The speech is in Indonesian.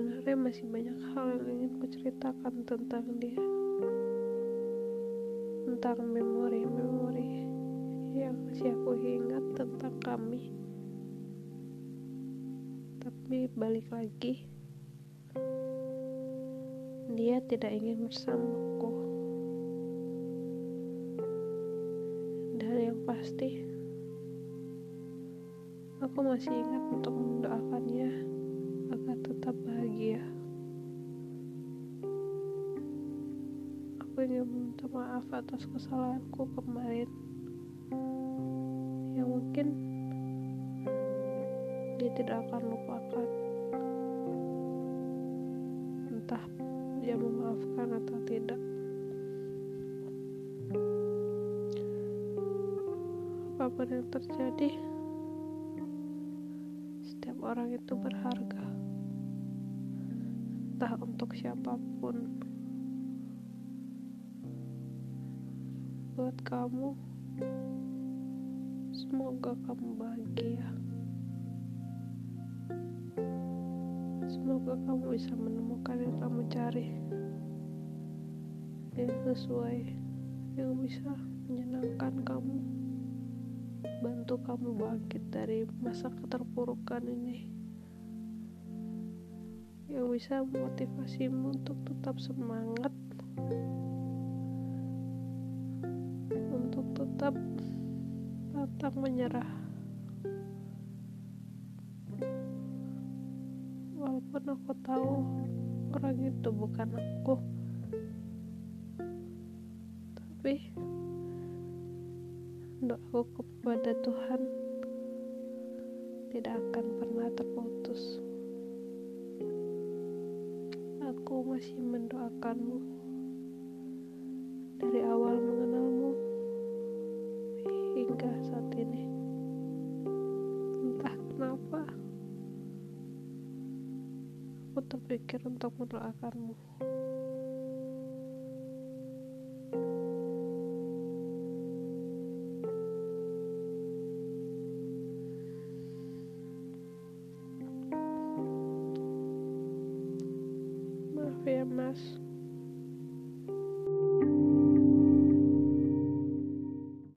Sebenarnya masih banyak hal yang ingin kuceritakan tentang dia. Tentang memori-memori yang masih aku ingat tentang kami. Tapi balik lagi, dia tidak ingin bersamaku. Dan yang pasti, aku masih ingat untuk mendoakannya Ingin meminta maaf atas kesalahanku kemarin yang mungkin dia tidak akan lupakan. Entah dia memaafkan atau tidak. Apa pun yang terjadi, setiap orang itu berharga. Entah untuk siapa pun. Buat kamu, semoga kamu bahagia. Semoga kamu bisa menemukan yang kamu cari yang sesuai, yang bisa menyenangkan kamu, bantu kamu bangkit dari masa keterpurukan ini, yang bisa memotivasimu untuk tetap semangat, tetap pantang menyerah. walaupun aku tahu orang itu bukan aku tapi doaku kepada Tuhan tidak akan pernah terputus aku masih mendoakanmu dari awal aku terpikir untuk mendoakanmu. Maaf ya, Mas.